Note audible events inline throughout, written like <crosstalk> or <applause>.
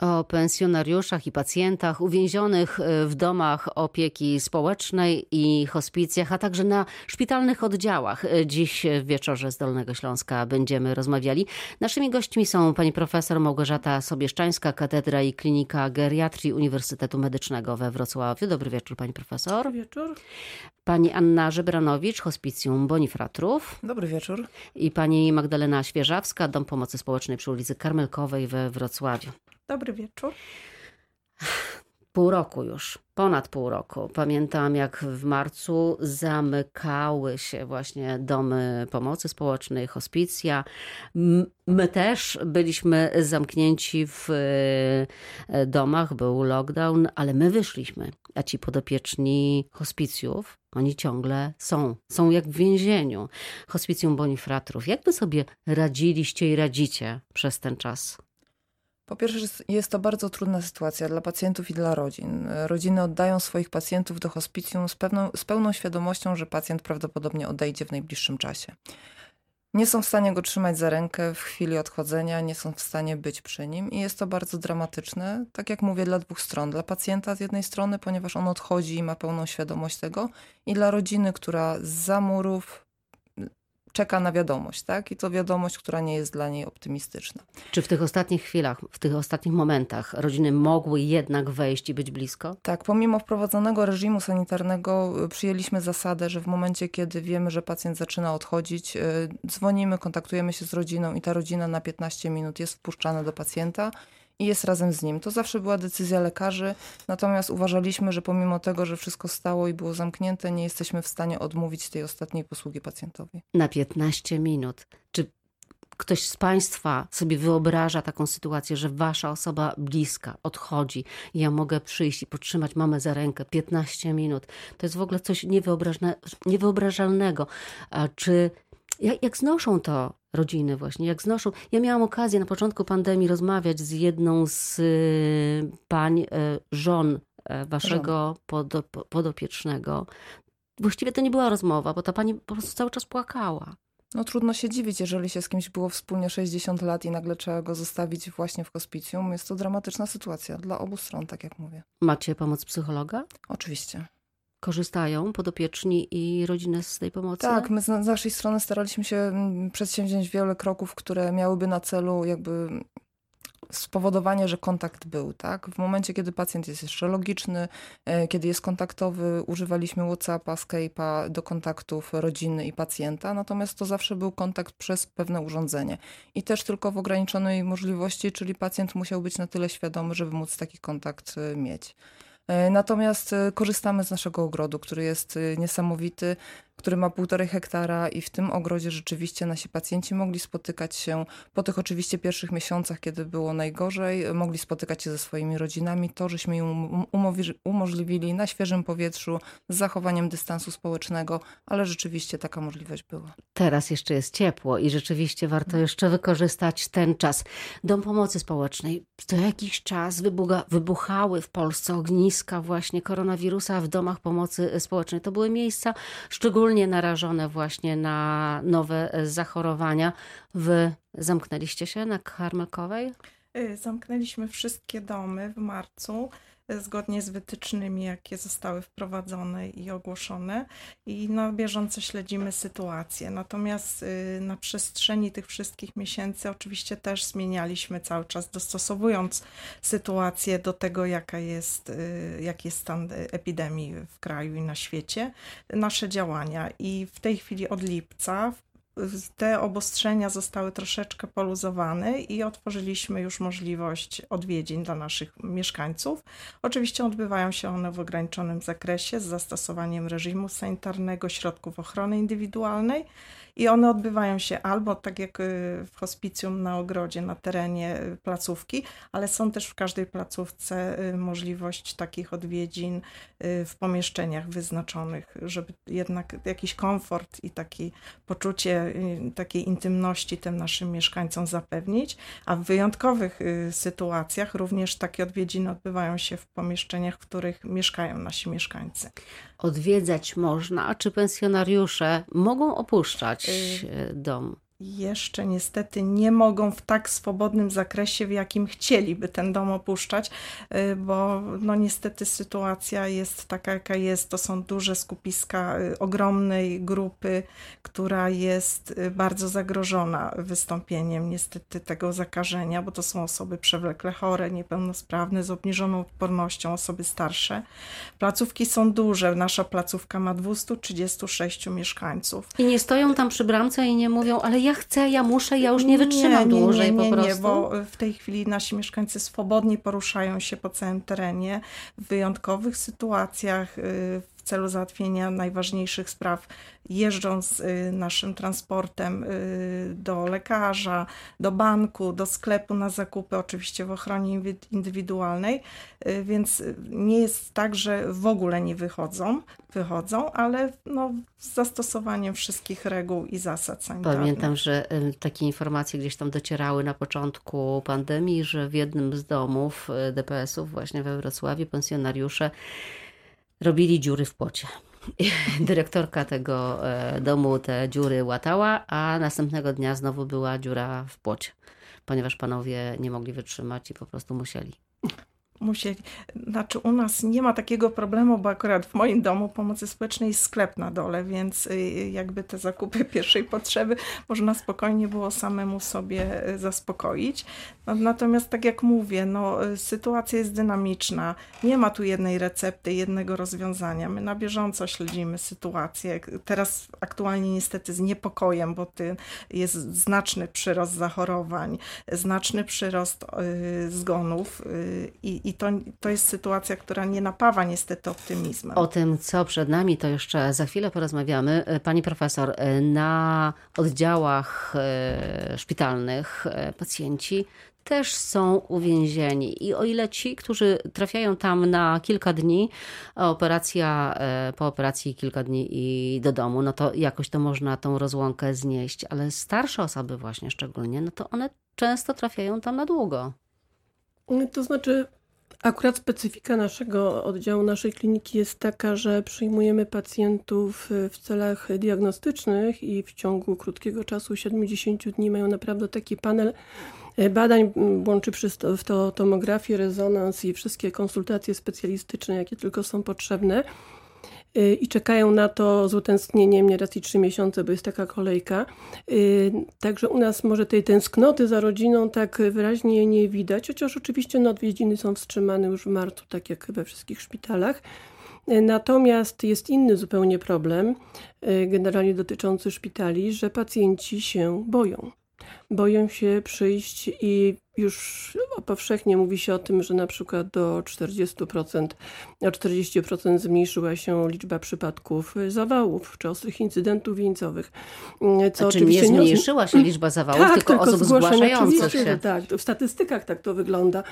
o pensjonariuszach i pacjentach uwięzionych e, w domach opieki społecznej i hospicjach, a także na szpitalnych oddziałach. E, dziś w wieczorze z Dolnego Śląska będziemy rozmawiali. Naszymi gośćmi są pani profesor Małgorzata Sobieszczańska, Katedra i Klinika Geriatrii Uniwersytetu Medycznego we Wrocławiu. Dobry wieczór pani profesor. Dobry wieczór. Pani Anna Żebranowicz, Hospicjum Bonifratrów. Dobry wieczór. I pani Magdalena Świeżawska, Dom Pomocy Społecznej przy ulicy Karmelkowej we Wrocławiu. Dobry wieczór. Pół roku już, ponad pół roku. Pamiętam, jak w marcu zamykały się właśnie domy pomocy społecznej, hospicja. My też byliśmy zamknięci w e, domach, był lockdown, ale my wyszliśmy. A ci podopieczni hospicjów, oni ciągle są. Są jak w więzieniu. Hospicjum Bonifratrów. Jak wy sobie radziliście i radzicie przez ten czas? Po pierwsze, jest to bardzo trudna sytuacja dla pacjentów i dla rodzin. Rodziny oddają swoich pacjentów do hospicjum z, pewną, z pełną świadomością, że pacjent prawdopodobnie odejdzie w najbliższym czasie. Nie są w stanie go trzymać za rękę w chwili odchodzenia, nie są w stanie być przy nim i jest to bardzo dramatyczne, tak jak mówię, dla dwóch stron. Dla pacjenta z jednej strony, ponieważ on odchodzi i ma pełną świadomość tego, i dla rodziny, która z zamurów czeka na wiadomość, tak? I to wiadomość, która nie jest dla niej optymistyczna. Czy w tych ostatnich chwilach, w tych ostatnich momentach rodziny mogły jednak wejść i być blisko? Tak, pomimo wprowadzonego reżimu sanitarnego y, przyjęliśmy zasadę, że w momencie, kiedy wiemy, że pacjent zaczyna odchodzić, y, dzwonimy, kontaktujemy się z rodziną i ta rodzina na 15 minut jest wpuszczana do pacjenta i jest razem z nim. To zawsze była decyzja lekarzy, natomiast uważaliśmy, że pomimo tego, że wszystko stało i było zamknięte, nie jesteśmy w stanie odmówić tej ostatniej posługi pacjentowi. Na 15 minut. Czy ktoś z Państwa sobie wyobraża taką sytuację, że Wasza osoba bliska odchodzi ja mogę przyjść i potrzymać mamę za rękę 15 minut. To jest w ogóle coś niewyobrażalnego. Czy jak, jak znoszą to rodziny właśnie, jak znoszą. Ja miałam okazję na początku pandemii rozmawiać z jedną z y, pań, y, żon y, waszego podopiecznego. Właściwie to nie była rozmowa, bo ta pani po prostu cały czas płakała. No trudno się dziwić, jeżeli się z kimś było wspólnie 60 lat i nagle trzeba go zostawić właśnie w hospicjum. Jest to dramatyczna sytuacja dla obu stron, tak jak mówię. Macie pomoc psychologa? Oczywiście korzystają podopieczni i rodziny z tej pomocy? Tak, my z naszej strony staraliśmy się mm, przedsięwziąć wiele kroków, które miałyby na celu jakby spowodowanie, że kontakt był, tak? W momencie, kiedy pacjent jest jeszcze logiczny, e, kiedy jest kontaktowy, używaliśmy WhatsAppa, Skype'a do kontaktów rodziny i pacjenta, natomiast to zawsze był kontakt przez pewne urządzenie i też tylko w ograniczonej możliwości, czyli pacjent musiał być na tyle świadomy, żeby móc taki kontakt e, mieć. E, natomiast e, korzystamy z naszego ogrodu, który jest e, niesamowity który ma półtorej hektara i w tym ogrodzie rzeczywiście nasi pacjenci mogli spotykać się po tych oczywiście pierwszych miesiącach, kiedy było najgorzej, mogli spotykać się ze swoimi rodzinami. To, żeśmy im um, umożliwili na świeżym powietrzu z zachowaniem dystansu społecznego, ale rzeczywiście taka możliwość była. Teraz jeszcze jest ciepło i rzeczywiście warto jeszcze wykorzystać ten czas. Dom Pomocy Społecznej. Co jakiś czas wybucha, wybuchały w Polsce ogniska właśnie koronawirusa w domach pomocy społecznej. To były miejsca szczególnie szczególnie narażone właśnie na nowe zachorowania. Wy zamknęliście się na Karmelkowej? Y, zamknęliśmy wszystkie domy w marcu zgodnie z wytycznymi, jakie zostały wprowadzone i ogłoszone i na bieżąco śledzimy sytuację. Natomiast y, na przestrzeni tych wszystkich miesięcy oczywiście też zmienialiśmy cały czas, dostosowując sytuację do tego, jaka jest, y, jaki jest stan epidemii w kraju i na świecie, nasze działania. I w tej chwili od lipca te obostrzenia zostały troszeczkę poluzowane i otworzyliśmy już możliwość odwiedzin dla naszych mieszkańców. Oczywiście odbywają się one w ograniczonym zakresie z zastosowaniem reżimu sanitarnego, środków ochrony indywidualnej i one odbywają się albo tak jak y, w hospicjum na ogrodzie, na terenie y, placówki, ale są też w każdej placówce y, możliwość takich odwiedzin w pomieszczeniach wyznaczonych, żeby jednak jakiś komfort i takie poczucie takiej intymności tym naszym mieszkańcom zapewnić, a w wyjątkowych sytuacjach również takie odwiedziny odbywają się w pomieszczeniach, w których mieszkają nasi mieszkańcy. Odwiedzać można, a czy pensjonariusze mogą opuszczać dom. Jeszcze niestety nie mogą w tak swobodnym zakresie, w jakim chcieliby ten dom opuszczać, y, bo no niestety sytuacja jest taka, jaka jest. To są duże skupiska y, ogromnej grupy, która jest y, bardzo zagrożona wystąpieniem niestety tego zakażenia, bo to są osoby przewlekle chore, niepełnosprawne, z obniżoną odpornością, osoby starsze. Placówki są duże. Nasza placówka ma 236 mieszkańców. I nie stoją tam przy bramce i nie mówią, ale ja chcę, ja muszę, ja już nie wytrzymam nie, nie, dłużej nie, nie, po prostu. Nie, bo w tej chwili nasi mieszkańcy swobodnie poruszają się po całym terenie. W wyjątkowych sytuacjach y, celu załatwienia najważniejszych spraw, jeżdżąc y, naszym transportem y, do lekarza, do banku, do sklepu na zakupy, oczywiście w ochronie indywidualnej, więc nie jest tak, że w ogóle nie wychodzą, wychodzą, ale no, z zastosowaniem wszystkich reguł i zasad sanitarnych. Pamiętam, że takie informacje gdzieś tam docierały na początku pandemii, że w jednym z domów DPS-ów właśnie we Wrocławiu pensjonariusze robili dziury w płocie. <laughs> Dyrektorka tego e, domu te dziury łatała, a następnego dnia znowu była dziura w płocie, ponieważ panowie nie mogli wytrzymać i po prostu musieli musieli. Znaczy u nas nie ma takiego problemu, bo akurat w moim domu pomocy społecznej jest sklep na dole, więc y, jakby te zakupy <laughs> pierwszej potrzeby można spokojnie było samemu sobie y, zaspokoić. Natomiast tak jak mówię, no, y, sytuacja jest dynamiczna. Nie ma tu jednej recepty, jednego rozwiązania. My na bieżąco śledzimy sytuację. Teraz aktualnie niestety z niepokojem, bo ty jest znaczny przyrost zachorowań, znaczny przyrost zgonów i, i to, to jest sytuacja, która nie napawa niestety optymizmem. O tym, co przed nami, to jeszcze za chwilę porozmawiamy. E, pani profesor, e, na oddziałach e, szpitalnych pacjenci też są uwięzieni. I o ile ci, którzy trafiają tam na kilka dni, operacja po operacji kilka dni i do domu, no to jakoś to można tą rozłąkę znieść, ale starsze osoby właśnie szczególnie, no to one często trafiają tam na długo. To znaczy, Akurat specyfika naszego oddziału, naszej kliniki jest taka, że przyjmujemy pacjentów w celach diagnostycznych i w ciągu krótkiego czasu, 70 dni, mają naprawdę taki panel e, badań, łączy przy w to tomografię, rezonans i wszystkie konsultacje specjalistyczne, jakie tylko są potrzebne. Y, i czekają na to z utęsknieniem nieraz i trzy miesiące, bo jest taka kolejka. Y, także u nas może tej tęsknoty za rodziną tak wyraźnie nie widać, chociaż oczywiście no, odwiedziny są wstrzymane już w marcu, tak jak we wszystkich szpitalach. Y, natomiast jest inny zupełnie problem, generalnie dotyczący szpitali, że pacjenci się boją. Boją się przyjść i już powszechnie mówi się o tym, że na przykład do 40%, o 40% zmniejszyła się liczba przypadków zawałów czy ostrych incydentów wieńcowych. Co znaczy oczywiście nie zmniejszyła się liczba zawałów, tak, tylko, tylko osób zgłaszających się. Tak, w statystykach tak to wygląda,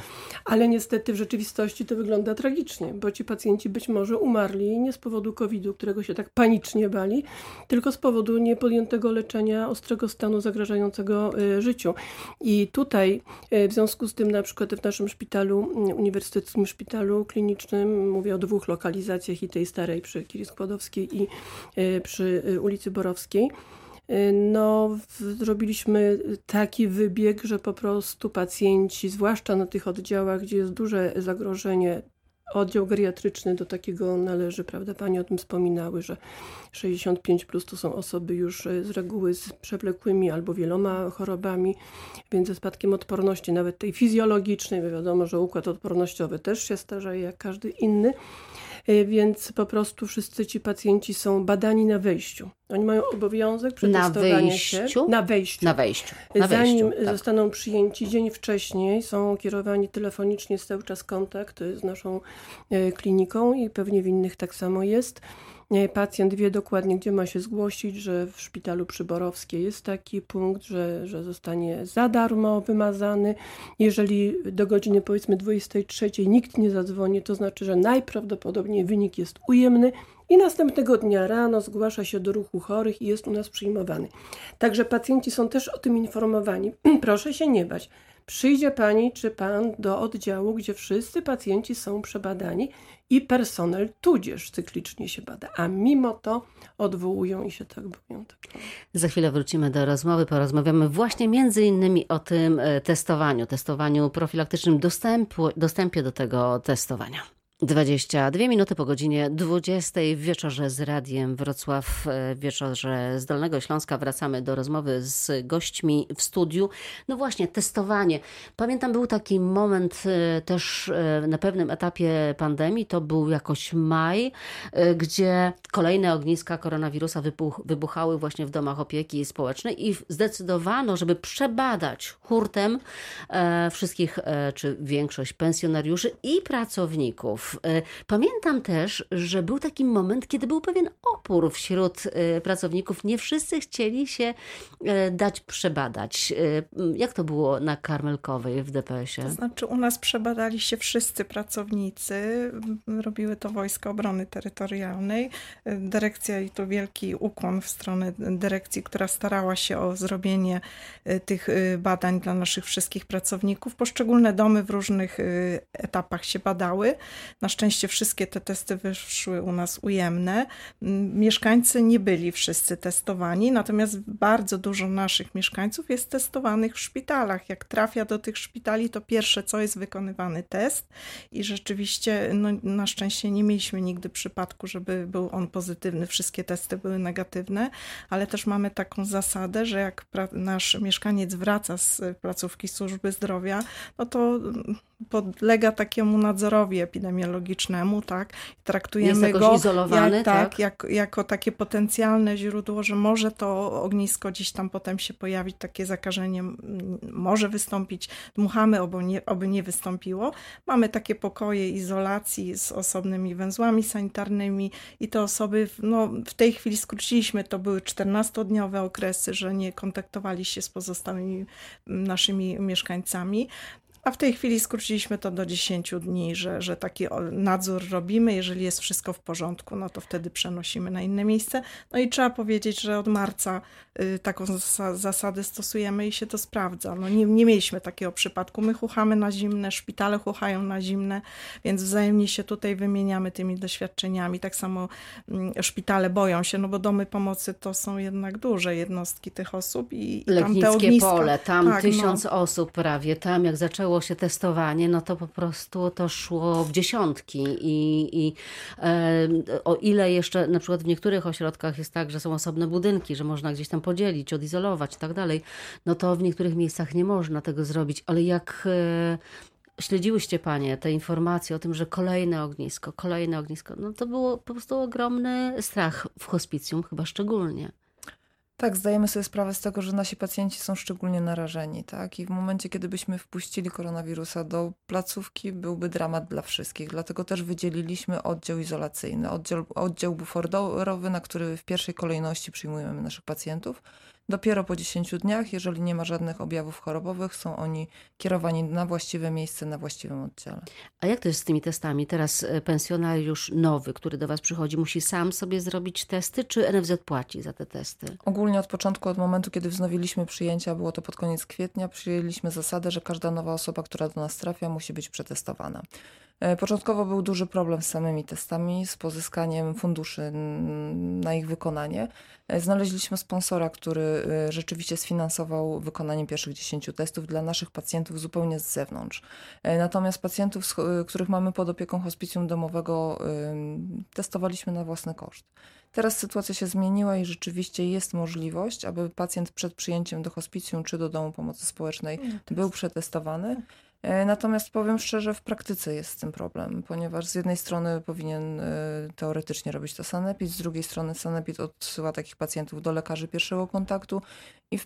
ale niestety w rzeczywistości to wygląda tragicznie, bo ci pacjenci być może umarli nie z powodu COVID-u, którego się tak panicznie bali, tylko z powodu niepodjętego leczenia ostrego stanu zagrażającego y, życiu. I tutaj E, w związku z tym na przykład w naszym szpitalu, uniwersyteckim szpitalu klinicznym, mówię o dwóch lokalizacjach i tej starej przy Kiri Skłodowskiej i e, przy e, ulicy Borowskiej, no, zrobiliśmy taki wybieg, że po prostu pacjenci, zwłaszcza na tych oddziałach, gdzie jest duże zagrożenie oddział geriatryczny do takiego należy, prawda? Pani o tym wspominały, że 65 plus to są osoby już e, z reguły z przewlekłymi albo wieloma chorobami, więc ze spadkiem odporności, nawet tej fizjologicznej, bo wiadomo, że układ odpornościowy też się starzeje jak każdy inny. E, więc po prostu wszyscy ci pacjenci są badani na wejściu. Oni mają obowiązek przetestowania się na wejściu. Na wejściu. Na Zanim wejściu, tak. zostaną przyjęci dzień wcześniej, są kierowani telefonicznie, jest cały czas kontakt z naszą kliniką i pewnie w innych tak samo jest. Pacjent wie dokładnie, gdzie ma się zgłosić, że w szpitalu przyborowskiej jest taki punkt, że, że zostanie za darmo wymazany. Jeżeli do godziny powiedzmy 23 nikt nie zadzwoni, to znaczy, że najprawdopodobniej wynik jest ujemny i następnego dnia rano zgłasza się do ruchu chorych i jest u nas przyjmowany. Także pacjenci są też o tym informowani. <clears throat> Proszę się nie bać. Przyjdzie pani czy pan do oddziału, gdzie wszyscy pacjenci są przebadani i personel tudzież cyklicznie się bada, a mimo to odwołują i się tak boją. Za chwilę wrócimy do rozmowy, porozmawiamy właśnie między innymi o tym e, testowaniu, testowaniu profilaktycznym, dostępu, dostępie do tego testowania. 22 minuty po godzinie 20 w wieczorze z Radiem Wrocław, e, w wieczorze z Dolnego Śląska. Wracamy do rozmowy z gośćmi w studiu. No właśnie, testowanie. Pamiętam, był taki moment e, też e, na pewnym etapie pandemii, to był jakoś maj, gdzie kolejne ogniska koronawirusa wybuch, wybuchały właśnie w domach opieki społecznej i zdecydowano, żeby przebadać hurtem wszystkich, czy większość pensjonariuszy i pracowników E, pamiętam też, że był taki moment, kiedy był pewien opór wśród e, pracowników. Nie wszyscy chcieli się e, dać przebadać. Jak to było na Karmelkowej w DPS-ie? To znaczy u nas przebadali się wszyscy pracownicy. Robiły to Wojska Obrony Terytorialnej. Dyrekcja i to wielki ukłon w stronę dyrekcji, która starała się o zrobienie tych badań dla naszych wszystkich pracowników. Poszczególne domy w różnych etapach się badały. Na szczęście wszystkie te testy wyszły u nas ujemne. Mieszkańcy nie byli wszyscy testowani, natomiast bardzo dużo naszych mieszkańców jest testowanych w szpitalach. Jak trafia do tych szpitali, to pierwsze co jest wykonywany test i rzeczywiście no, na szczęście nie mieliśmy nigdy przypadku, żeby był on pozytywny. Wszystkie testy były negatywne, ale też mamy taką zasadę, że jak nasz mieszkaniec wraca z placówki służby zdrowia, no to podlega takiemu nadzorowi epidemiologicznemu, tak? Traktujemy go izolowany, jak, tak, tak? Jak, jako takie potencjalne źródło, że może to ognisko gdzieś tam potem się pojawić, takie zakażenie może wystąpić. Dmuchamy, oby nie, oby nie wystąpiło. Mamy takie pokoje izolacji z osobnymi węzłami sanitarnymi i te osoby, no w tej chwili skróciliśmy, to były 14-dniowe okresy, że nie kontaktowali się z pozostałymi naszymi mieszkańcami. A w tej chwili skróciliśmy to do 10 dni, że, że taki nadzór robimy. Jeżeli jest wszystko w porządku, no to wtedy przenosimy na inne miejsce. No i trzeba powiedzieć, że od marca y, taką zasadę stosujemy i się to sprawdza. No nie, nie mieliśmy takiego przypadku. My chuchamy na zimne, szpitale chuchają na zimne, więc wzajemnie się tutaj wymieniamy tymi doświadczeniami. Tak samo mm, szpitale boją się, no bo domy pomocy to są jednak duże jednostki tych osób i, i tam te ogniska. pole, tam tak, tysiąc no. osób prawie, tam jak zaczęło się testowanie, no to po prostu to szło w dziesiątki i, i e, o ile jeszcze na przykład w niektórych ośrodkach jest tak, że są osobne budynki, że można gdzieś tam podzielić, odizolować i tak dalej, no to w niektórych miejscach nie można tego zrobić, ale jak e, śledziłyście Panie te informacje o tym, że kolejne ognisko, kolejne ognisko, no to było po prostu ogromny strach w hospicjum chyba szczególnie. Tak, zdajemy sobie sprawę z tego, że nasi pacjenci są szczególnie narażeni, tak? I w momencie, kiedy byśmy wpuścili koronawirusa do placówki, byłby dramat dla wszystkich. Dlatego też wydzieliliśmy oddział izolacyjny, oddział, oddział na który w pierwszej kolejności przyjmujemy naszych pacjentów. Dopiero po 10 dniach, jeżeli nie ma żadnych objawów chorobowych, są oni kierowani na właściwe miejsce, na właściwym oddziale. A jak to jest z tymi testami? Teraz e, pensjonariusz nowy, który do Was przychodzi, musi sam sobie zrobić testy, czy NFZ płaci za te testy? Ogólnie od początku, od momentu, kiedy wznowiliśmy przyjęcia, było to pod koniec kwietnia, przyjęliśmy zasadę, że każda nowa osoba, która do nas trafia, musi być przetestowana. E, początkowo był duży problem z samymi testami, z pozyskaniem funduszy na ich wykonanie. E, znaleźliśmy sponsora, który e, rzeczywiście sfinansował wykonanie pierwszych 10 testów dla naszych pacjentów zupełnie z zewnątrz. Natomiast pacjentów, których mamy pod opieką hospicjum domowego, testowaliśmy na własny koszt. Teraz sytuacja się zmieniła i rzeczywiście jest możliwość, aby pacjent przed przyjęciem do hospicjum czy do domu pomocy społecznej był przetestowany. E, natomiast powiem szczerze, w praktyce jest z tym problem, ponieważ z jednej strony powinien e, teoretycznie robić to sanepid, z drugiej strony sanepid odsyła takich pacjentów do lekarzy pierwszego kontaktu i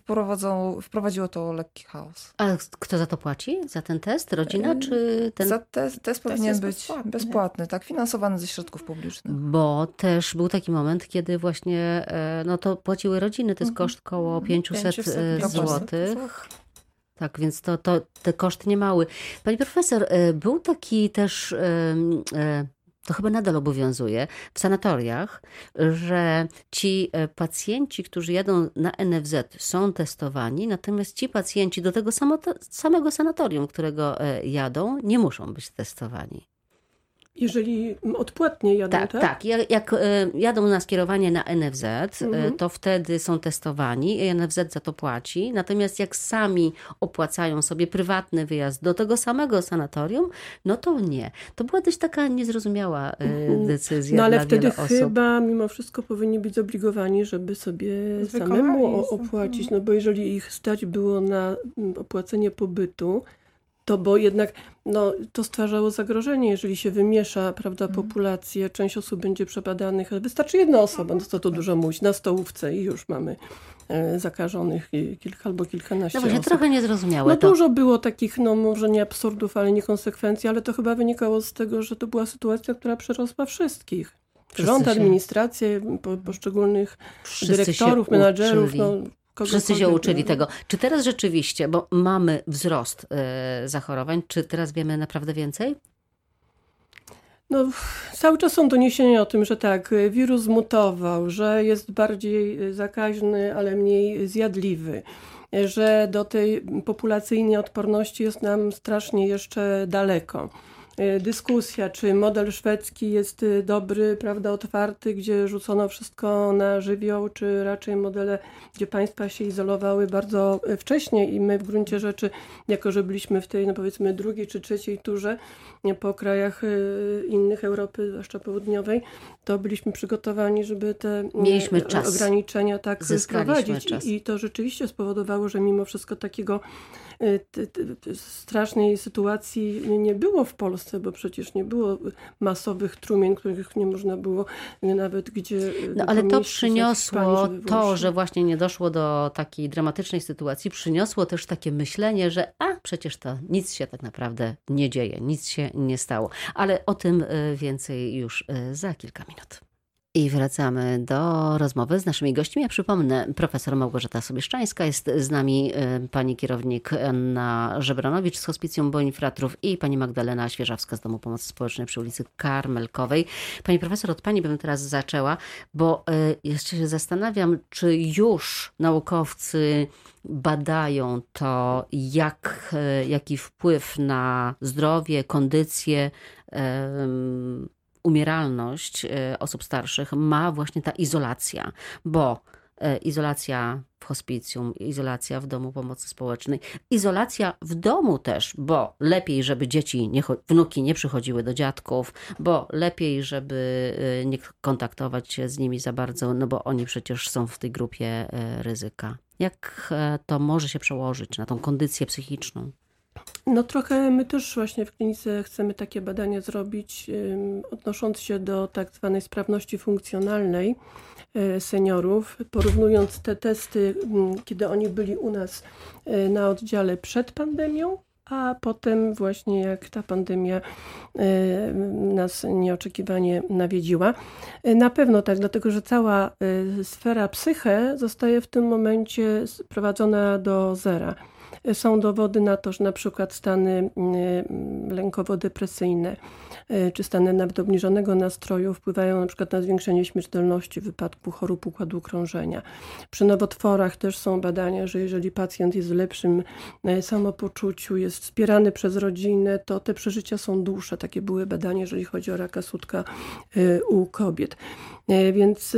wprowadziło to lekki chaos. A kto za to płaci? Za ten test? Rodzina e, czy ten? Za te, test powinien być bezpłatny, bezpłatny, tak, finansowany ze środków publicznych. Bo też był taki moment, kiedy właśnie no to płaciły rodziny, to jest mhm. koszt koło 500, 500 złotych. Tak, więc to, to te koszty nie mały. Pani profesor, e, był taki też e, e, to chyba nadal obowiązuje w sanatoriach, że ci pacjenci, którzy jadą na NFZ, są testowani, natomiast ci pacjenci do tego samego sanatorium, którego jadą, nie muszą być testowani. Jeżeli odpłatnie jadą, tak? Tak, tak. Jak, jak e, jadą na skierowanie na NFZ, e, mhm. to wtedy są testowani i NFZ za to płaci. Natomiast jak sami opłacają sobie prywatny wyjazd do tego samego sanatorium, no to nie. To była dość taka niezrozumiała e, mhm. decyzja No ale dla wtedy chyba mimo wszystko powinni być zobligowani, żeby sobie samemu opłacić. No bo jeżeli ich stać było na mm, opłacenie pobytu, to bo jednak no, to stwarzało zagrożenie, jeżeli się wymiesza prawda, mhm. populację, część osób będzie przebadanych, ale wystarczy jedna osoba, no to to dużo mówić, na stołówce i już mamy e, zakażonych kilka albo kilkanaście no osób. trochę niezrozumiałe No to. dużo było takich, no może nie absurdów, ale niekonsekwencji, ale to chyba wynikało z tego, że to była sytuacja, która przerosła wszystkich. Wszyscy Rząd, administrację, po, poszczególnych Wszyscy dyrektorów, menadżerów, no, Wszyscy się uczyli tego. Czy teraz rzeczywiście, bo mamy wzrost y, zachorowań, czy teraz wiemy naprawdę więcej? No, cały czas są doniesienia o tym, że tak, wirus mutował, że jest bardziej zakaźny, ale mniej zjadliwy, że do tej populacyjnej odporności jest nam strasznie jeszcze daleko. E, dyskusja, czy model szwedzki jest e, dobry, prawda, otwarty, gdzie rzucono wszystko na żywioł, czy raczej modele, gdzie państwa się izolowały bardzo e, wcześnie i my w gruncie rzeczy, jako że byliśmy w tej, no powiedzmy, drugiej czy trzeciej turze po krajach innych Europy, zwłaszcza południowej, to byliśmy przygotowani, żeby te Mieliśmy czas. ograniczenia tak wprowadzić. I, I to rzeczywiście spowodowało, że mimo wszystko takiego strasznej sytuacji nie było w Polsce, bo przecież nie było masowych trumien, których nie można było nawet gdzie. No ale to przyniosło to, że właśnie nie doszło do takiej dramatycznej sytuacji, przyniosło też takie myślenie, że a przecież to nic się tak naprawdę nie dzieje, nic się nie stało. Ale o tym y, więcej już y, za kilka minut. I wracamy do rozmowy z naszymi gośćmi. Ja przypomnę, profesor Małgorzata Sobieszczańska, jest z nami y, pani kierownik Anna Żebranowicz z Hospicjum Bonifratrów i pani Magdalena Świeżawska z Domu Pomocy Społecznej przy ulicy Karmelkowej. Pani profesor, od pani bym teraz zaczęła, bo y, jeszcze się zastanawiam, czy już naukowcy badają to, jak, y, jaki wpływ na zdrowie, kondycję umieralność e, osób starszych ma właśnie ta izolacja, bo e, izolacja w hospicjum, izolacja w domu pomocy społecznej, izolacja w domu też, bo lepiej, żeby dzieci, nie, wnuki nie przychodziły do dziadków, bo lepiej, żeby e, nie kontaktować się z nimi za bardzo, no bo oni przecież są w tej grupie ryzyka. Jak to może się przełożyć na tą kondycję psychiczną? No trochę my też właśnie w klinice chcemy takie badania zrobić, odnosząc się do tak zwanej sprawności funkcjonalnej e, seniorów, porównując te testy, kiedy oni byli u nas e, na oddziale przed pandemią, a potem właśnie jak ta pandemia e, nas nieoczekiwanie nawiedziła. Na pewno tak, dlatego że cała sfera psyche zostaje w tym momencie sprowadzona do zera. Są dowody na to, że na przykład stany mm, lękowo-depresyjne e, czy stany nawet obniżonego nastroju wpływają na przykład na zwiększenie śmiertelności w wypadku chorób układu krążenia. Przy nowotworach też są badania, że jeżeli pacjent jest w lepszym e, samopoczuciu, jest wspierany przez rodzinę, to te przeżycia są dłuższe. Takie były badania, jeżeli chodzi o raka sutka u kobiet. Więc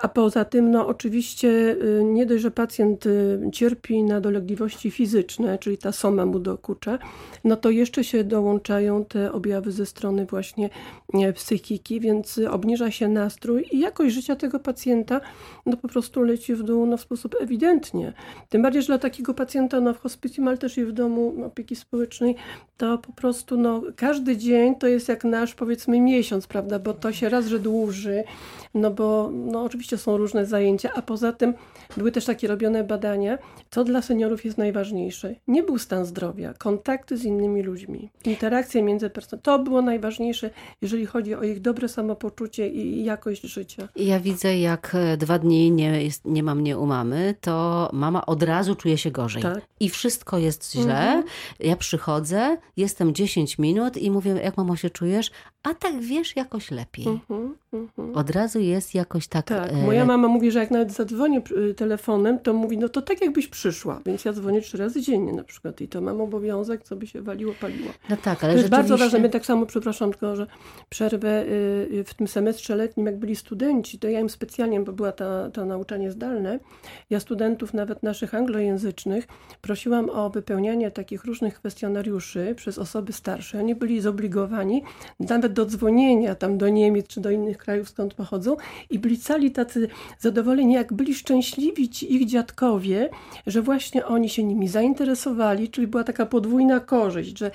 a poza tym, no oczywiście y, nie dość, że pacjent y, cierpi na dolegliwości fizyczne, czyli ta soma mu dokucza, no to jeszcze się dołączają te objawy ze strony właśnie psychiki, więc obniża się nastrój i jakość życia tego pacjenta no po prostu leci w dół no, w sposób ewidentnie. Tym bardziej, że dla takiego pacjenta no, w hospicjum, ale też i w domu opieki społecznej, to po prostu no, każdy dzień to jest jak nasz powiedzmy miesiąc, prawda, bo to się raz, że dłuży, no bo no, oczywiście rzeczywiście są różne zajęcia, a poza tym były też takie robione badania, co dla seniorów jest najważniejsze. Nie był stan zdrowia, kontakty z innymi ludźmi, interakcje międzypersonalne. To było najważniejsze, jeżeli chodzi o ich dobre samopoczucie i jakość życia. Ja widzę, jak e, dwa dni nie, jest, nie ma mnie u mamy, to mama od razu czuje się gorzej. Tak. I wszystko jest źle. Mhm. Ja przychodzę, jestem 10 minut i mówię, jak mamo się czujesz? A tak wiesz, jakoś lepiej. Mhm, mhm. Od razu jest jakoś tak... Tak, e, moja mama mówi, że jak nawet zadzwonię y, telefonem, to mówi, no to tak jakbyś przyszła. Więc ja dzwonię trzy razy dziennie na przykład i to mam obowiązek, co by się waliło, paliło. No tak, ale To jest bardzo ważne. My tak samo, przepraszam, tylko że przerwę y, y, w tym semestrze letnim, jak byli studenci, to ja im specjalnie, bo była ta, to nauczanie zdalne, ja studentów nawet naszych anglojęzycznych prosiłam o wypełnianie takich różnych kwestionariuszy przez osoby starsze. Oni byli zobligowani nawet do dzwonienia tam do Niemiec czy do innych krajów, skąd pochodzą i byli cali tacy zadowoleni, jak byli szczęśliwi ci ich dziadkowie, że właśnie oni się nimi zainteresowali, czyli była taka podwójna korzyść, że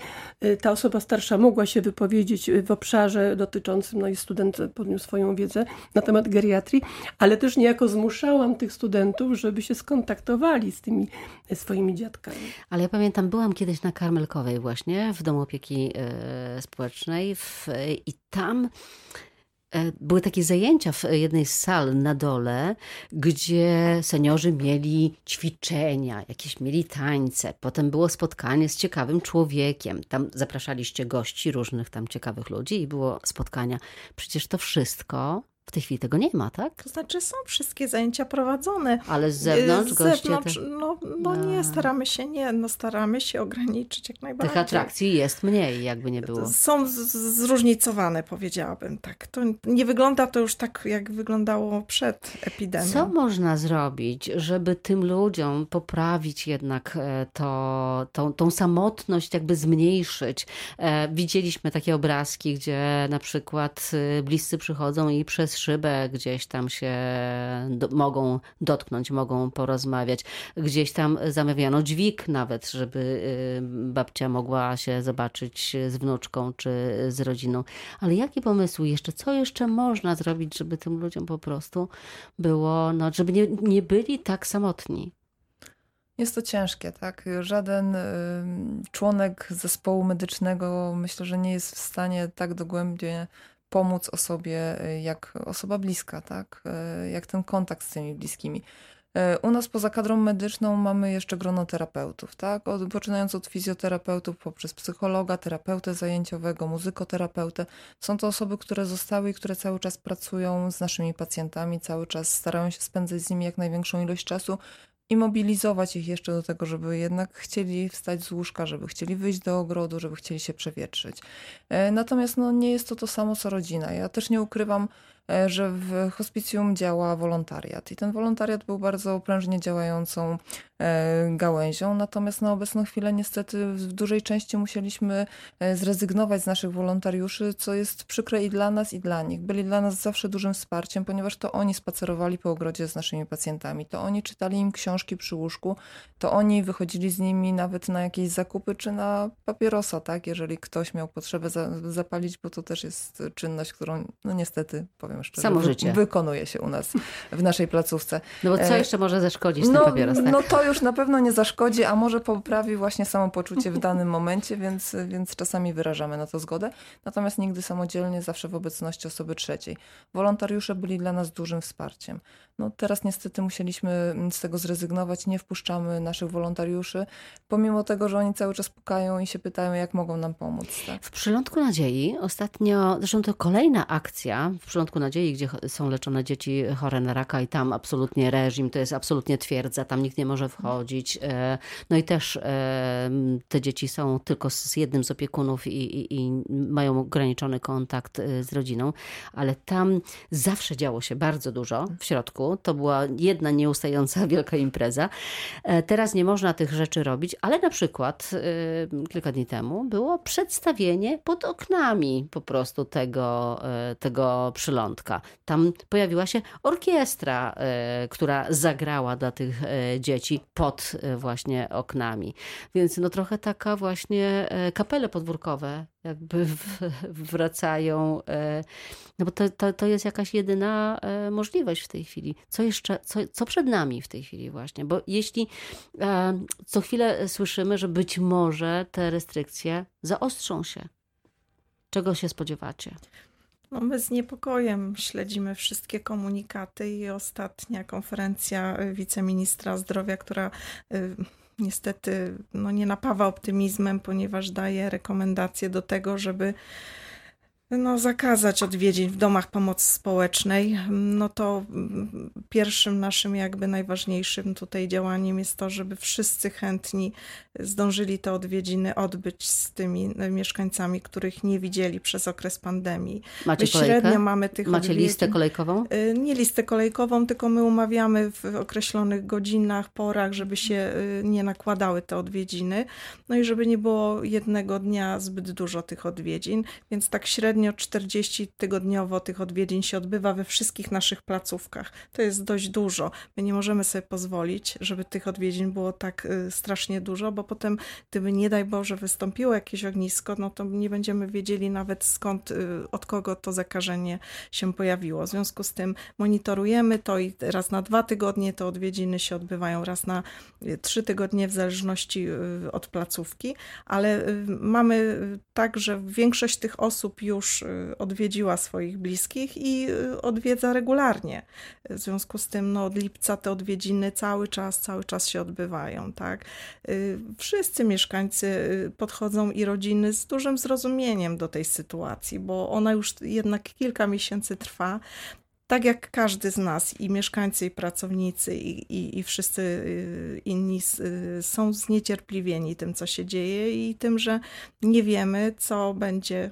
y, ta osoba starsza mogła się wypowiedzieć w obszarze dotyczącym, no i student podniósł swoją wiedzę na temat geriatrii, ale też niejako zmuszałam tych studentów, żeby się skontaktowali z tymi swoimi dziadkami. Ale ja pamiętam, byłam kiedyś na Karmelkowej właśnie, w Domu Opieki Społecznej w, i tam były takie zajęcia w jednej z sal na dole, gdzie seniorzy mieli ćwiczenia, jakieś mieli tańce. Potem było spotkanie z ciekawym człowiekiem. Tam zapraszaliście gości, różnych tam ciekawych ludzi i było spotkania. Przecież to wszystko w tej chwili tego nie ma, tak? To znaczy są wszystkie zajęcia prowadzone. Ale z zewnątrz Z zewnątrz, te... no, no nie, staramy się nie, no staramy się ograniczyć jak najbardziej. Tych atrakcji jest mniej, jakby nie było. Są zróżnicowane, powiedziałabym tak. To nie wygląda to już tak, jak wyglądało przed epidemią. Co można zrobić, żeby tym ludziom poprawić jednak e, to, tą, tą samotność jakby zmniejszyć? E, widzieliśmy takie obrazki, gdzie na przykład e, bliscy przychodzą i przez szybę gdzieś tam się do, mogą dotknąć, mogą porozmawiać. Gdzieś tam zamawiano dźwig nawet, żeby y, babcia mogła się zobaczyć z wnuczką czy z rodziną. Ale jakie pomysły jeszcze? Co jeszcze można zrobić, żeby tym ludziom po prostu było, no, żeby nie, nie byli tak samotni? Jest to ciężkie, tak? Żaden członek zespołu medycznego myślę, że nie jest w stanie tak dogłębnie pomóc osobie y, jak osoba bliska, tak? Y, jak ten kontakt z tymi bliskimi. Y, u nas poza kadrą medyczną mamy jeszcze grono terapeutów, tak? Od, poczynając od fizjoterapeutów, poprzez psychologa, terapeutę zajęciowego, muzykoterapeutę. Są to osoby, które zostały i które cały czas pracują z naszymi pacjentami, cały czas starają się spędzać z nimi jak największą ilość czasu, i mobilizować ich jeszcze do tego, żeby jednak chcieli wstać z łóżka, żeby chcieli wyjść do ogrodu, żeby chcieli się przewietrzyć. E, natomiast no, nie jest to to samo co rodzina. Ja też nie ukrywam, że w hospicjum działa wolontariat. I ten wolontariat był bardzo prężnie działającą e, gałęzią, natomiast na obecną chwilę niestety w dużej części musieliśmy e, zrezygnować z naszych wolontariuszy, co jest przykre i dla nas i dla nich. Byli dla nas zawsze dużym wsparciem, ponieważ to oni spacerowali po ogrodzie z naszymi pacjentami, to oni czytali im książki przy łóżku, to oni wychodzili z nimi nawet na jakieś zakupy czy na papierosa, tak, jeżeli ktoś miał potrzebę zapalić, bo to też jest czynność, którą no niestety powiem powiem szczerze, Samo życie. wykonuje się u nas w naszej placówce. No bo co e, jeszcze może zaszkodzić no, ten papieros? Tak? No to już na pewno nie zaszkodzi, a może poprawi właśnie samopoczucie w danym momencie, więc, więc czasami wyrażamy na to zgodę. Natomiast nigdy samodzielnie, zawsze w obecności osoby trzeciej. Wolontariusze byli dla nas dużym wsparciem. No teraz niestety musieliśmy z tego zrezygnować, nie wpuszczamy naszych wolontariuszy, pomimo tego, że oni cały czas pukają i się pytają, jak mogą nam pomóc. Tak? W Przylądku Nadziei ostatnio, zresztą to kolejna akcja w Przylądku Nadziei, gdzie są leczone dzieci chore na raka i tam absolutnie reżim, to jest absolutnie twierdza, tam nikt nie może wchodzić. E, no i też e, te dzieci są tylko z jednym z opiekunów i, i, i mają ograniczony kontakt e, z rodziną, ale tam zawsze działo się bardzo dużo w środku. To była jedna nieustająca <laughs> wielka impreza. E, Teraz nie można tych rzeczy robić, ale na przykład e, kilka dni temu było przedstawienie pod oknami po prostu tego, e, tego przylądka. Tam pojawiła się orkiestra, która zagrała dla tych dzieci pod właśnie oknami. Więc no trochę taka właśnie kapele podwórkowe jakby <laughs> wracają, no bo to, to, to jest jakaś jedyna e, możliwość w tej chwili. Co jeszcze, co, co przed nami w tej chwili właśnie? Bo jeśli e, co chwilę słyszymy, że być może te restrykcje zaostrzą się. Czego się spodziewacie? No my z niepokojem śledzimy wszystkie komunikaty i ostatnia konferencja y, wiceministra zdrowia, która niestety no, nie napawa optymizmem, ponieważ daje rekomendacje do tego, żeby no, zakazać odwiedzin w domach pomocy społecznej, no to mm, pierwszym naszym jakby najważniejszym tutaj działaniem jest to, żeby wszyscy chętni zdążyli te odwiedziny odbyć z tymi mieszkańcami, których nie widzieli przez okres pandemii. Macie My kolejkę? średnio mamy tych Macie odwiedzin. listę kolejkową? Y, Nie listę kolejkową, tylko my umawiamy w określonych godzinach, porach, żeby się y, nie nakładały te odwiedziny. No i żeby nie było jednego dnia zbyt dużo tych odwiedzin, więc tak średnio 40 tygodniowo tych odwiedzin się odbywa we wszystkich naszych placówkach. To jest dość dużo. My nie możemy sobie pozwolić, żeby tych odwiedzin było tak y, strasznie dużo, bo potem, gdyby nie daj Boże wystąpiło jakieś ognisko, no to nie będziemy wiedzieli nawet skąd, y, od kogo to zakażenie się pojawiło. W związku z tym monitorujemy to i raz na dwa tygodnie te odwiedziny się odbywają, raz na y, trzy tygodnie w zależności od placówki, ale mamy tak, że większość tych osób już y, odwiedziła swoich bliskich i y, odwiedza regularnie. W związku z tym no, od lipca te odwiedziny cały czas, cały czas się odbywają. Tak? Y, Wszyscy mieszkańcy podchodzą i rodziny z dużym zrozumieniem do tej sytuacji, bo ona już jednak kilka miesięcy trwa. Tak jak każdy z nas, i mieszkańcy, i pracownicy, i, i, i wszyscy inni są zniecierpliwieni tym, co się dzieje i tym, że nie wiemy, co będzie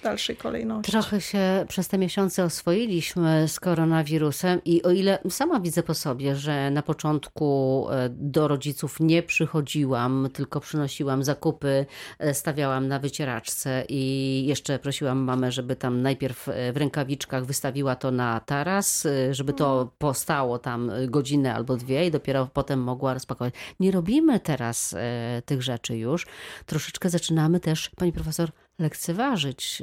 dalszej kolejności. Trochę się przez te miesiące oswoiliśmy z koronawirusem i o ile sama widzę po sobie, że na początku e, do rodziców nie przychodziłam, tylko przynosiłam zakupy, e, stawiałam na wycieraczce i jeszcze prosiłam mamę, żeby tam najpierw e, w rękawiczkach wystawiła to na taras, żeby to postało tam godzinę albo dwie i dopiero potem mogła rozpakować. Nie robimy teraz tych rzeczy już. Troszeczkę zaczynamy też, pani profesor, lekceważyć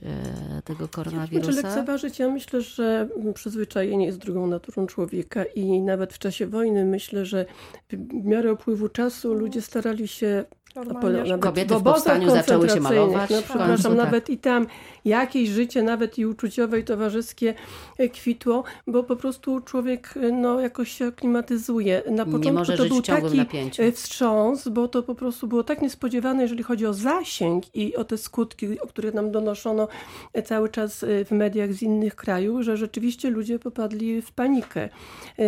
tego koronawirusa. Znaczy lekceważyć, ja myślę, że przyzwyczajenie jest drugą naturą człowieka i nawet w czasie wojny myślę, że w miarę upływu czasu ludzie starali się Normalnie, Kobiety w obozach powstaniu zaczęły się koncentracyjnych, malować No, przepraszam, końcu, tak. nawet i tam jakieś życie, nawet i uczuciowe i towarzyskie e, kwitło, bo po prostu człowiek e, no, jakoś się aklimatyzuje. Na Nie początku może to był taki napięciu. e, wstrząs, bo to po prostu było tak niespodziewane, jeżeli chodzi o zasięg i o te skutki, o których nam donoszono cały czas w mediach z innych krajów, że rzeczywiście ludzie popadli w panikę.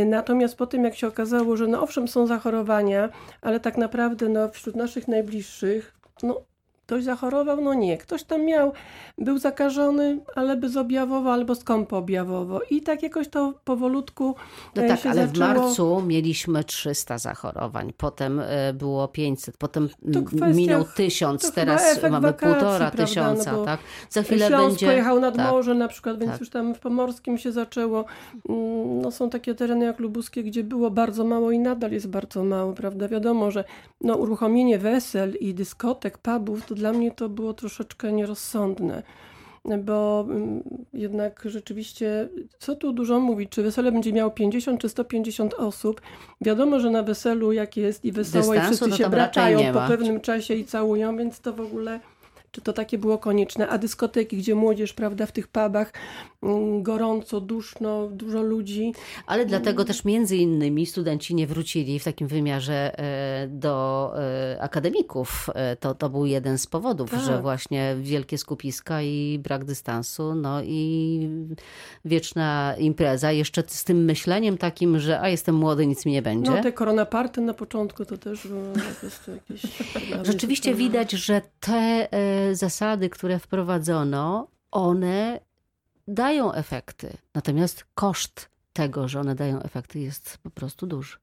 Natomiast po tym, jak się okazało, że no owszem są zachorowania, ale tak naprawdę no, wśród naszych najbliższych, no ktoś zachorował, no nie. Ktoś tam miał, był zakażony, ale bezobjawowo albo skąpoobjawowo. I tak jakoś to powolutku No e, tak, się ale w zaczęło... marcu mieliśmy 300 zachorowań, potem e, było 500, potem kwestia- minął 1000, to chyba teraz mamy wakacji, półtora prawda, tysiąca, no tak? Za chwilę Śląsk będzie... pojechał nad tak. morze na przykład, więc tak. już tam w Pomorskim się zaczęło. Mm, No, są takie tereny jak lubuskie, gdzie było bardzo mało i nadal jest bardzo mało, prawda? Wiadomo, że no, uruchomienie wesel i dyskotek, pubów, to dla mnie to było troszeczkę nierozsądne. Bo mm, jednak rzeczywiście, co tu dużo mówić, czy wesele będzie miało 50 czy 150 osób. Wiadomo, że na weselu jak jest i wesoło i Dystansu, wszyscy no się braczają po pewnym czasie i całują, więc to w ogóle czy to takie było konieczne, a dyskoteki, gdzie młodzież, prawda, w tych pubach mm, gorąco, duszno, dużo ludzi. Ale dlatego też między innymi studenci nie wrócili w takim wymiarze e, do e, akademików. E, To, to był jeden z powodów, Tak. że właśnie wielkie skupiska i brak dystansu, no i wieczna impreza, jeszcze z tym myśleniem takim, że a jestem młody, nic mi nie będzie. No te koronaparty na początku to też było po prostu jakieś... <laughs> Rzeczywiście widać, że te zasady, które wprowadzono, one dają efekty. Natomiast koszt tego, że one dają efekty, jest po prostu duży.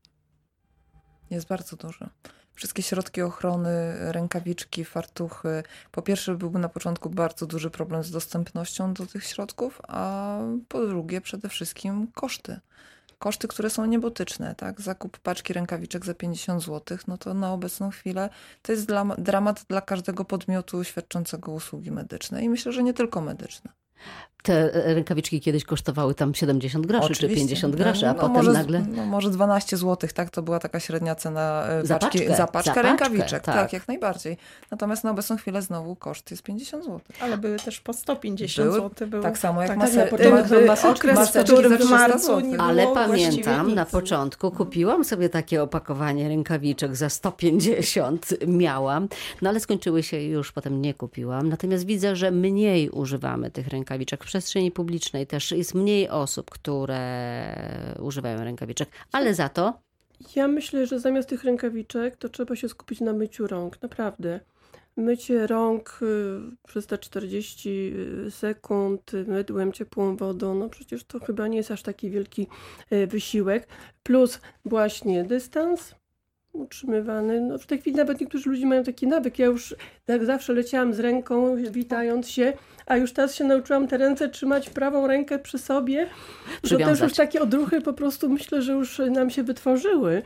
Jest bardzo duży. Wszystkie środki ochrony, rękawiczki, fartuchy. Po pierwsze, byłby na początku bardzo duży problem z dostępnością do tych środków, a po drugie, przede wszystkim koszty koszty, które są niebotyczne, tak? Zakup paczki rękawiczek za 50 zł, no to na obecną chwilę to jest dla, dramat dla każdego podmiotu świadczącego usługi medyczne i myślę, że nie tylko medyczne. Te rękawiczki kiedyś kosztowały tam 70 groszy Oczywiście. czy 50 groszy, a no, potem może, nagle... No, może 12 zł, tak? To była taka średnia cena e, za paczki, paczkę, za paczkę za rękawiczek. tak. tak. jak najbardziej. Natomiast na obecną chwilę znowu koszt jest 50 zł. Ale były też po 150 były, zł. Były. Tak samo jak tak, mase, tak, maseczki, okres, maseczki w marcu nie Ale pamiętam, na początku kupiłam sobie takie opakowanie rękawiczek za 150 miałam, no ale skończyły się i już potem nie kupiłam. Natomiast widzę, że mniej używamy tych rękawiczek przestrzeni publicznej też jest mniej osób, które używają rękawiczek, ale za to. Ja myślę, że zamiast tych rękawiczek to trzeba się skupić na myciu rąk, naprawdę. Mycie rąk y, przez te 40 y, sekund mydłem, ciepłą wodą, no przecież to chyba nie jest aż taki wielki y, wysiłek. Plus właśnie dystans, utrzymywany. No w tej chwili nawet niektórzy ludzie mają taki nawyk. Ja już tak zawsze leciałam z ręką, witając się, a już teraz się nauczyłam te ręce trzymać prawą rękę przy sobie. To też już takie odruchy po prostu myślę, że już nam się wytworzyły.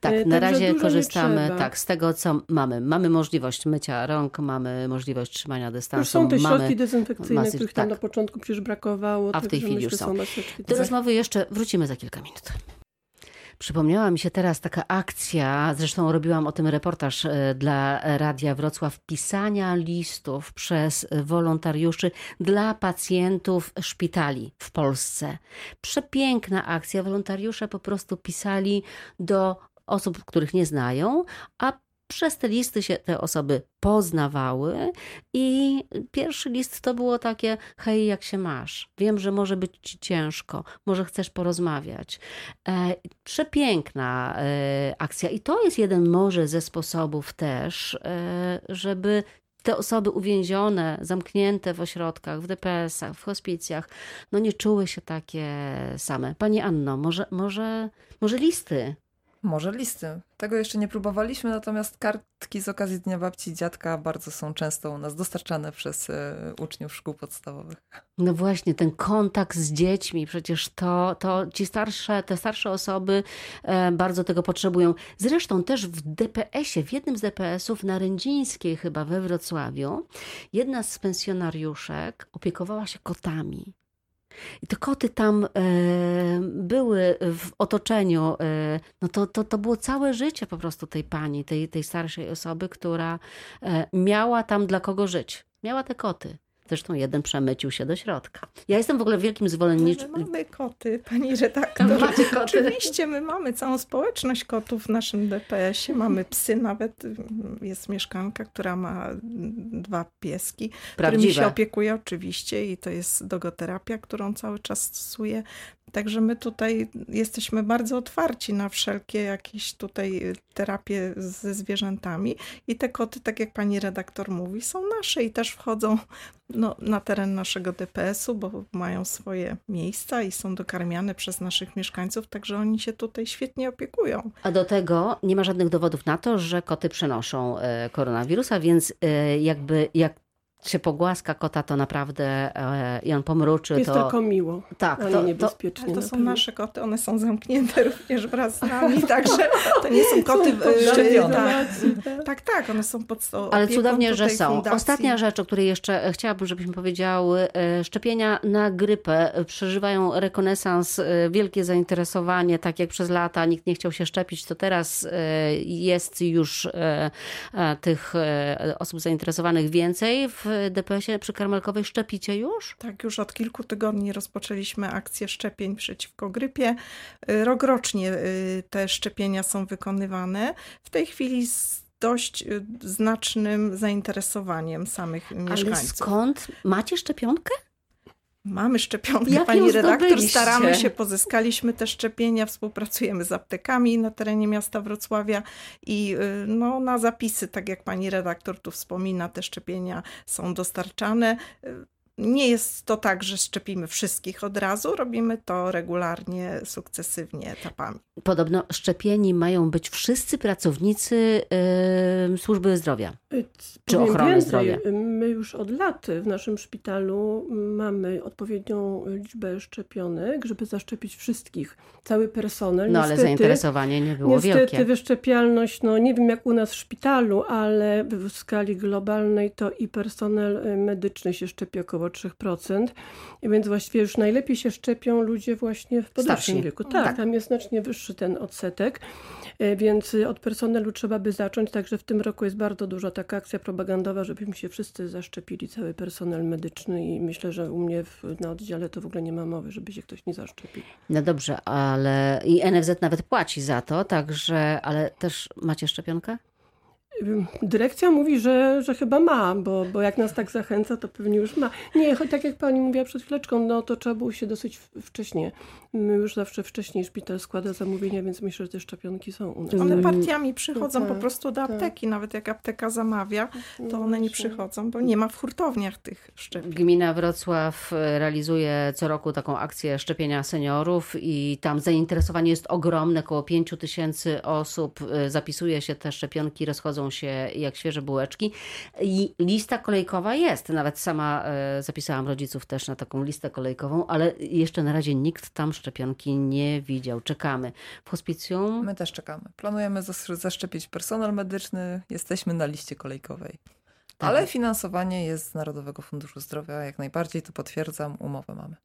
Tak, e, na razie korzystamy tak z tego, co mamy. Mamy możliwość mycia rąk, mamy możliwość trzymania dystansu. Już są te środki mamy dezynfekcyjne, których tam tak. na początku przecież brakowało. A w tej chwili już są. są Do rozmowy jeszcze wrócimy za kilka minut. Przypomniała mi się teraz taka akcja, zresztą robiłam o tym reportaż e, dla Radia Wrocław, pisania listów przez wolontariuszy dla pacjentów szpitali w Polsce. Przepiękna akcja. Wolontariusze po prostu pisali do osób, których nie znają, a przez te listy się te osoby poznawały i pierwszy list to było takie: hej, jak się masz? Wiem, że może być ci ciężko, może chcesz porozmawiać. E, przepiękna e, akcja i to jest jeden może ze sposobów też, e, żeby te osoby uwięzione, zamknięte w ośrodkach, w DPS-ach, w hospicjach, no nie czuły się takie same. Pani Anno, może, może, może listy może listy. Tego jeszcze nie próbowaliśmy, natomiast kartki z okazji Dnia Babci i Dziadka bardzo są często u nas dostarczane przez e, uczniów szkół podstawowych. No właśnie, ten kontakt z dziećmi, przecież to, to ci starsze, te starsze osoby e, bardzo tego potrzebują. Zresztą też w DPS-ie, w jednym z DPS-ów na Rędzińskiej chyba we Wrocławiu, jedna z pensjonariuszek opiekowała się kotami. I te koty tam e, były w otoczeniu, e, no to, to, to było całe życie po prostu tej pani, tej, tej starszej osoby, która e, miała tam dla kogo żyć. Miała te koty. Zresztą jeden przemycił się do środka. Ja jestem w ogóle wielkim zwolenniczem. Mamy koty, pani redaktor. Macie koty? Oczywiście, my mamy całą społeczność kotów w naszym DPS-ie. Mamy psy nawet. Jest mieszkanka, która ma dwa pieski, Prawdziwe. którymi się opiekuje oczywiście i to jest dogoterapia, którą cały czas stosuje. Także my tutaj jesteśmy bardzo otwarci na wszelkie jakieś tutaj terapie ze zwierzętami i te koty, tak jak pani redaktor mówi, są nasze i też wchodzą no, na teren naszego DPS-u, bo mają swoje miejsca i są dokarmiane przez naszych mieszkańców, także oni się tutaj świetnie opiekują. A do tego nie ma żadnych dowodów na to, że koty przenoszą e, koronawirusa, więc e, jakby jak się pogłaska kota, to naprawdę e, i on pomruczy. Jest to tylko miło, tak, to, niebezpiecznie. To, to są nasze koty, one są zamknięte <laughs> również wraz z nami, <laughs> także to nie są koty są tak, tak, tak, one są pod Ale cudownie, że są. Fundacji. Ostatnia rzecz, o której jeszcze chciałabym, żebyśmy powiedziały, e, szczepienia na grypę przeżywają rekonesans, e, wielkie zainteresowanie, tak jak przez lata nikt nie chciał się szczepić, to teraz jest już tych osób zainteresowanych więcej. W DPS-ie przy Karmelkowej szczepicie już? Tak, już od kilku tygodni rozpoczęliśmy akcję szczepień przeciwko grypie. Y, rokrocznie y, te szczepienia są wykonywane. W tej chwili z dość y, znacznym zainteresowaniem samych mieszkańców. Ale skąd? Macie szczepionkę? Mamy szczepionkę, Jak pani redaktor, staramy się, pozyskaliśmy te szczepienia, współpracujemy z aptekami na terenie miasta Wrocławia i y, no, na zapisy, tak jak pani redaktor tu wspomina, te szczepienia są dostarczane. Nie jest to tak, że szczepimy wszystkich od razu, robimy to regularnie, sukcesywnie etapami. Podobno szczepieni mają być wszyscy pracownicy yy, służby zdrowia. Y, Czy ochrony więcej, zdrowia? My już od lat w naszym szpitalu mamy odpowiednią liczbę szczepionek, żeby zaszczepić wszystkich, cały personel. No ale Niestety- zainteresowanie nie było Niestety wielkie. wyszczepialność, no nie wiem jak u nas w szpitalu, ale w skali globalnej to i personel y, medyczny się szczepi około 3%, więc właściwie już najlepiej się szczepią ludzie właśnie w podeszłym wieku. Tak, Tak. tam jest znacznie wyższy ten odsetek, y, więc od personelu trzeba by zacząć, także w tym roku jest bardzo duża taka akcja propagandowa, żebyśmy się wszyscy zaszczepili, cały personel medyczny i myślę, że u mnie w, na oddziale to w ogóle nie ma mowy, żeby się ktoś nie zaszczepił. No dobrze, ale i NFZ nawet płaci za to, także, ale też macie szczepionkę? Dyrekcja mówi, że, że chyba ma, bo, bo jak nas tak zachęca, to pewnie już ma. Nie, choć tak jak pani mówiła przed chwileczką, no to trzeba było się dosyć wcześnie. My już zawsze wcześniej szpital składa zamówienia, więc myślę, że te szczepionki są u nas. One Mm, partiami przychodzą tak, po prostu do tak. apteki. Nawet jak apteka zamawia, to No one nie przychodzą, bo nie ma w hurtowniach tych szczepień. Gmina Wrocław e, realizuje co roku taką akcję szczepienia seniorów i tam zainteresowanie jest ogromne, około 5 tysięcy osób e, zapisuje się, te szczepionki rozchodzą się jak świeże bułeczki i lista kolejkowa jest. Nawet sama e, zapisałam rodziców też na taką listę kolejkową, ale jeszcze na razie nikt tam szczepionki nie widział. Czekamy. W hospicjum My też czekamy. Planujemy zas- zaszczepić personel medyczny, jesteśmy na liście kolejkowej. Tak. Ale finansowanie jest z Narodowego Funduszu Zdrowia, jak najbardziej, to potwierdzam, umowę mamy.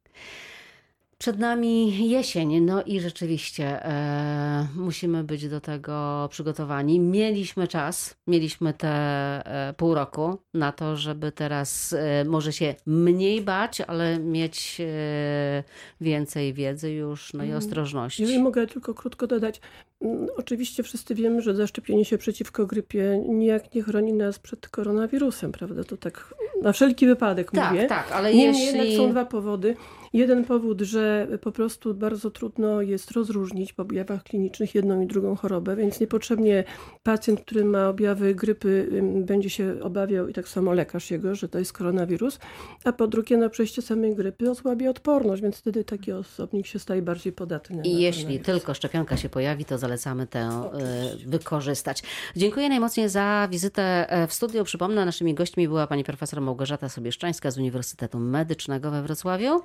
Przed nami jesień, no i rzeczywiście e, musimy być do tego przygotowani. Mieliśmy czas, mieliśmy te e, pół roku na to, żeby teraz e, może się mniej bać, ale mieć e, więcej wiedzy już, no i Mm. ostrożności. Jeżeli mogę tylko krótko dodać. mm, Oczywiście wszyscy wiemy, że zaszczepienie się przeciwko grypie nijak nie chroni nas przed koronawirusem, prawda? To tak na wszelki wypadek Tak, mówię. tak, ale Niemniej jeśli... jednak są dwa powody. Jeden powód, że po prostu bardzo trudno jest rozróżnić po objawach klinicznych jedną i drugą chorobę, więc niepotrzebnie pacjent, który ma objawy grypy, będzie się obawiał i tak samo lekarz jego, że to jest koronawirus. A po drugie, na przejście samej grypy osłabia odporność, więc wtedy taki osobnik się staje bardziej podatny. na I jeśli tylko szczepionka się pojawi, to zalecamy tę e, wykorzystać. Dziękuję najmocniej za wizytę e, w studiu. Przypomnę, naszymi gośćmi była pani profesor Małgorzata Sobieszczańska z Uniwersytetu Medycznego we Wrocławiu,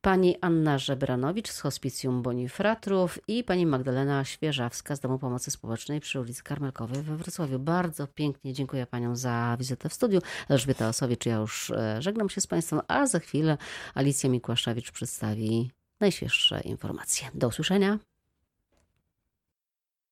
pani Anna Żebranowicz z Hospicjum Bonifratrów i pani Magdalena Świeżawska z Domu Pomocy Społecznej przy ulicy Karmelkowej we Wrocławiu. Bardzo pięknie dziękuję paniom za wizytę w studiu. Elżbieta Osowicz, ja już e, żegnam się z państwem, a za chwilę Alicja Mikłaszewicz przedstawi najświeższe informacje. Do usłyszenia.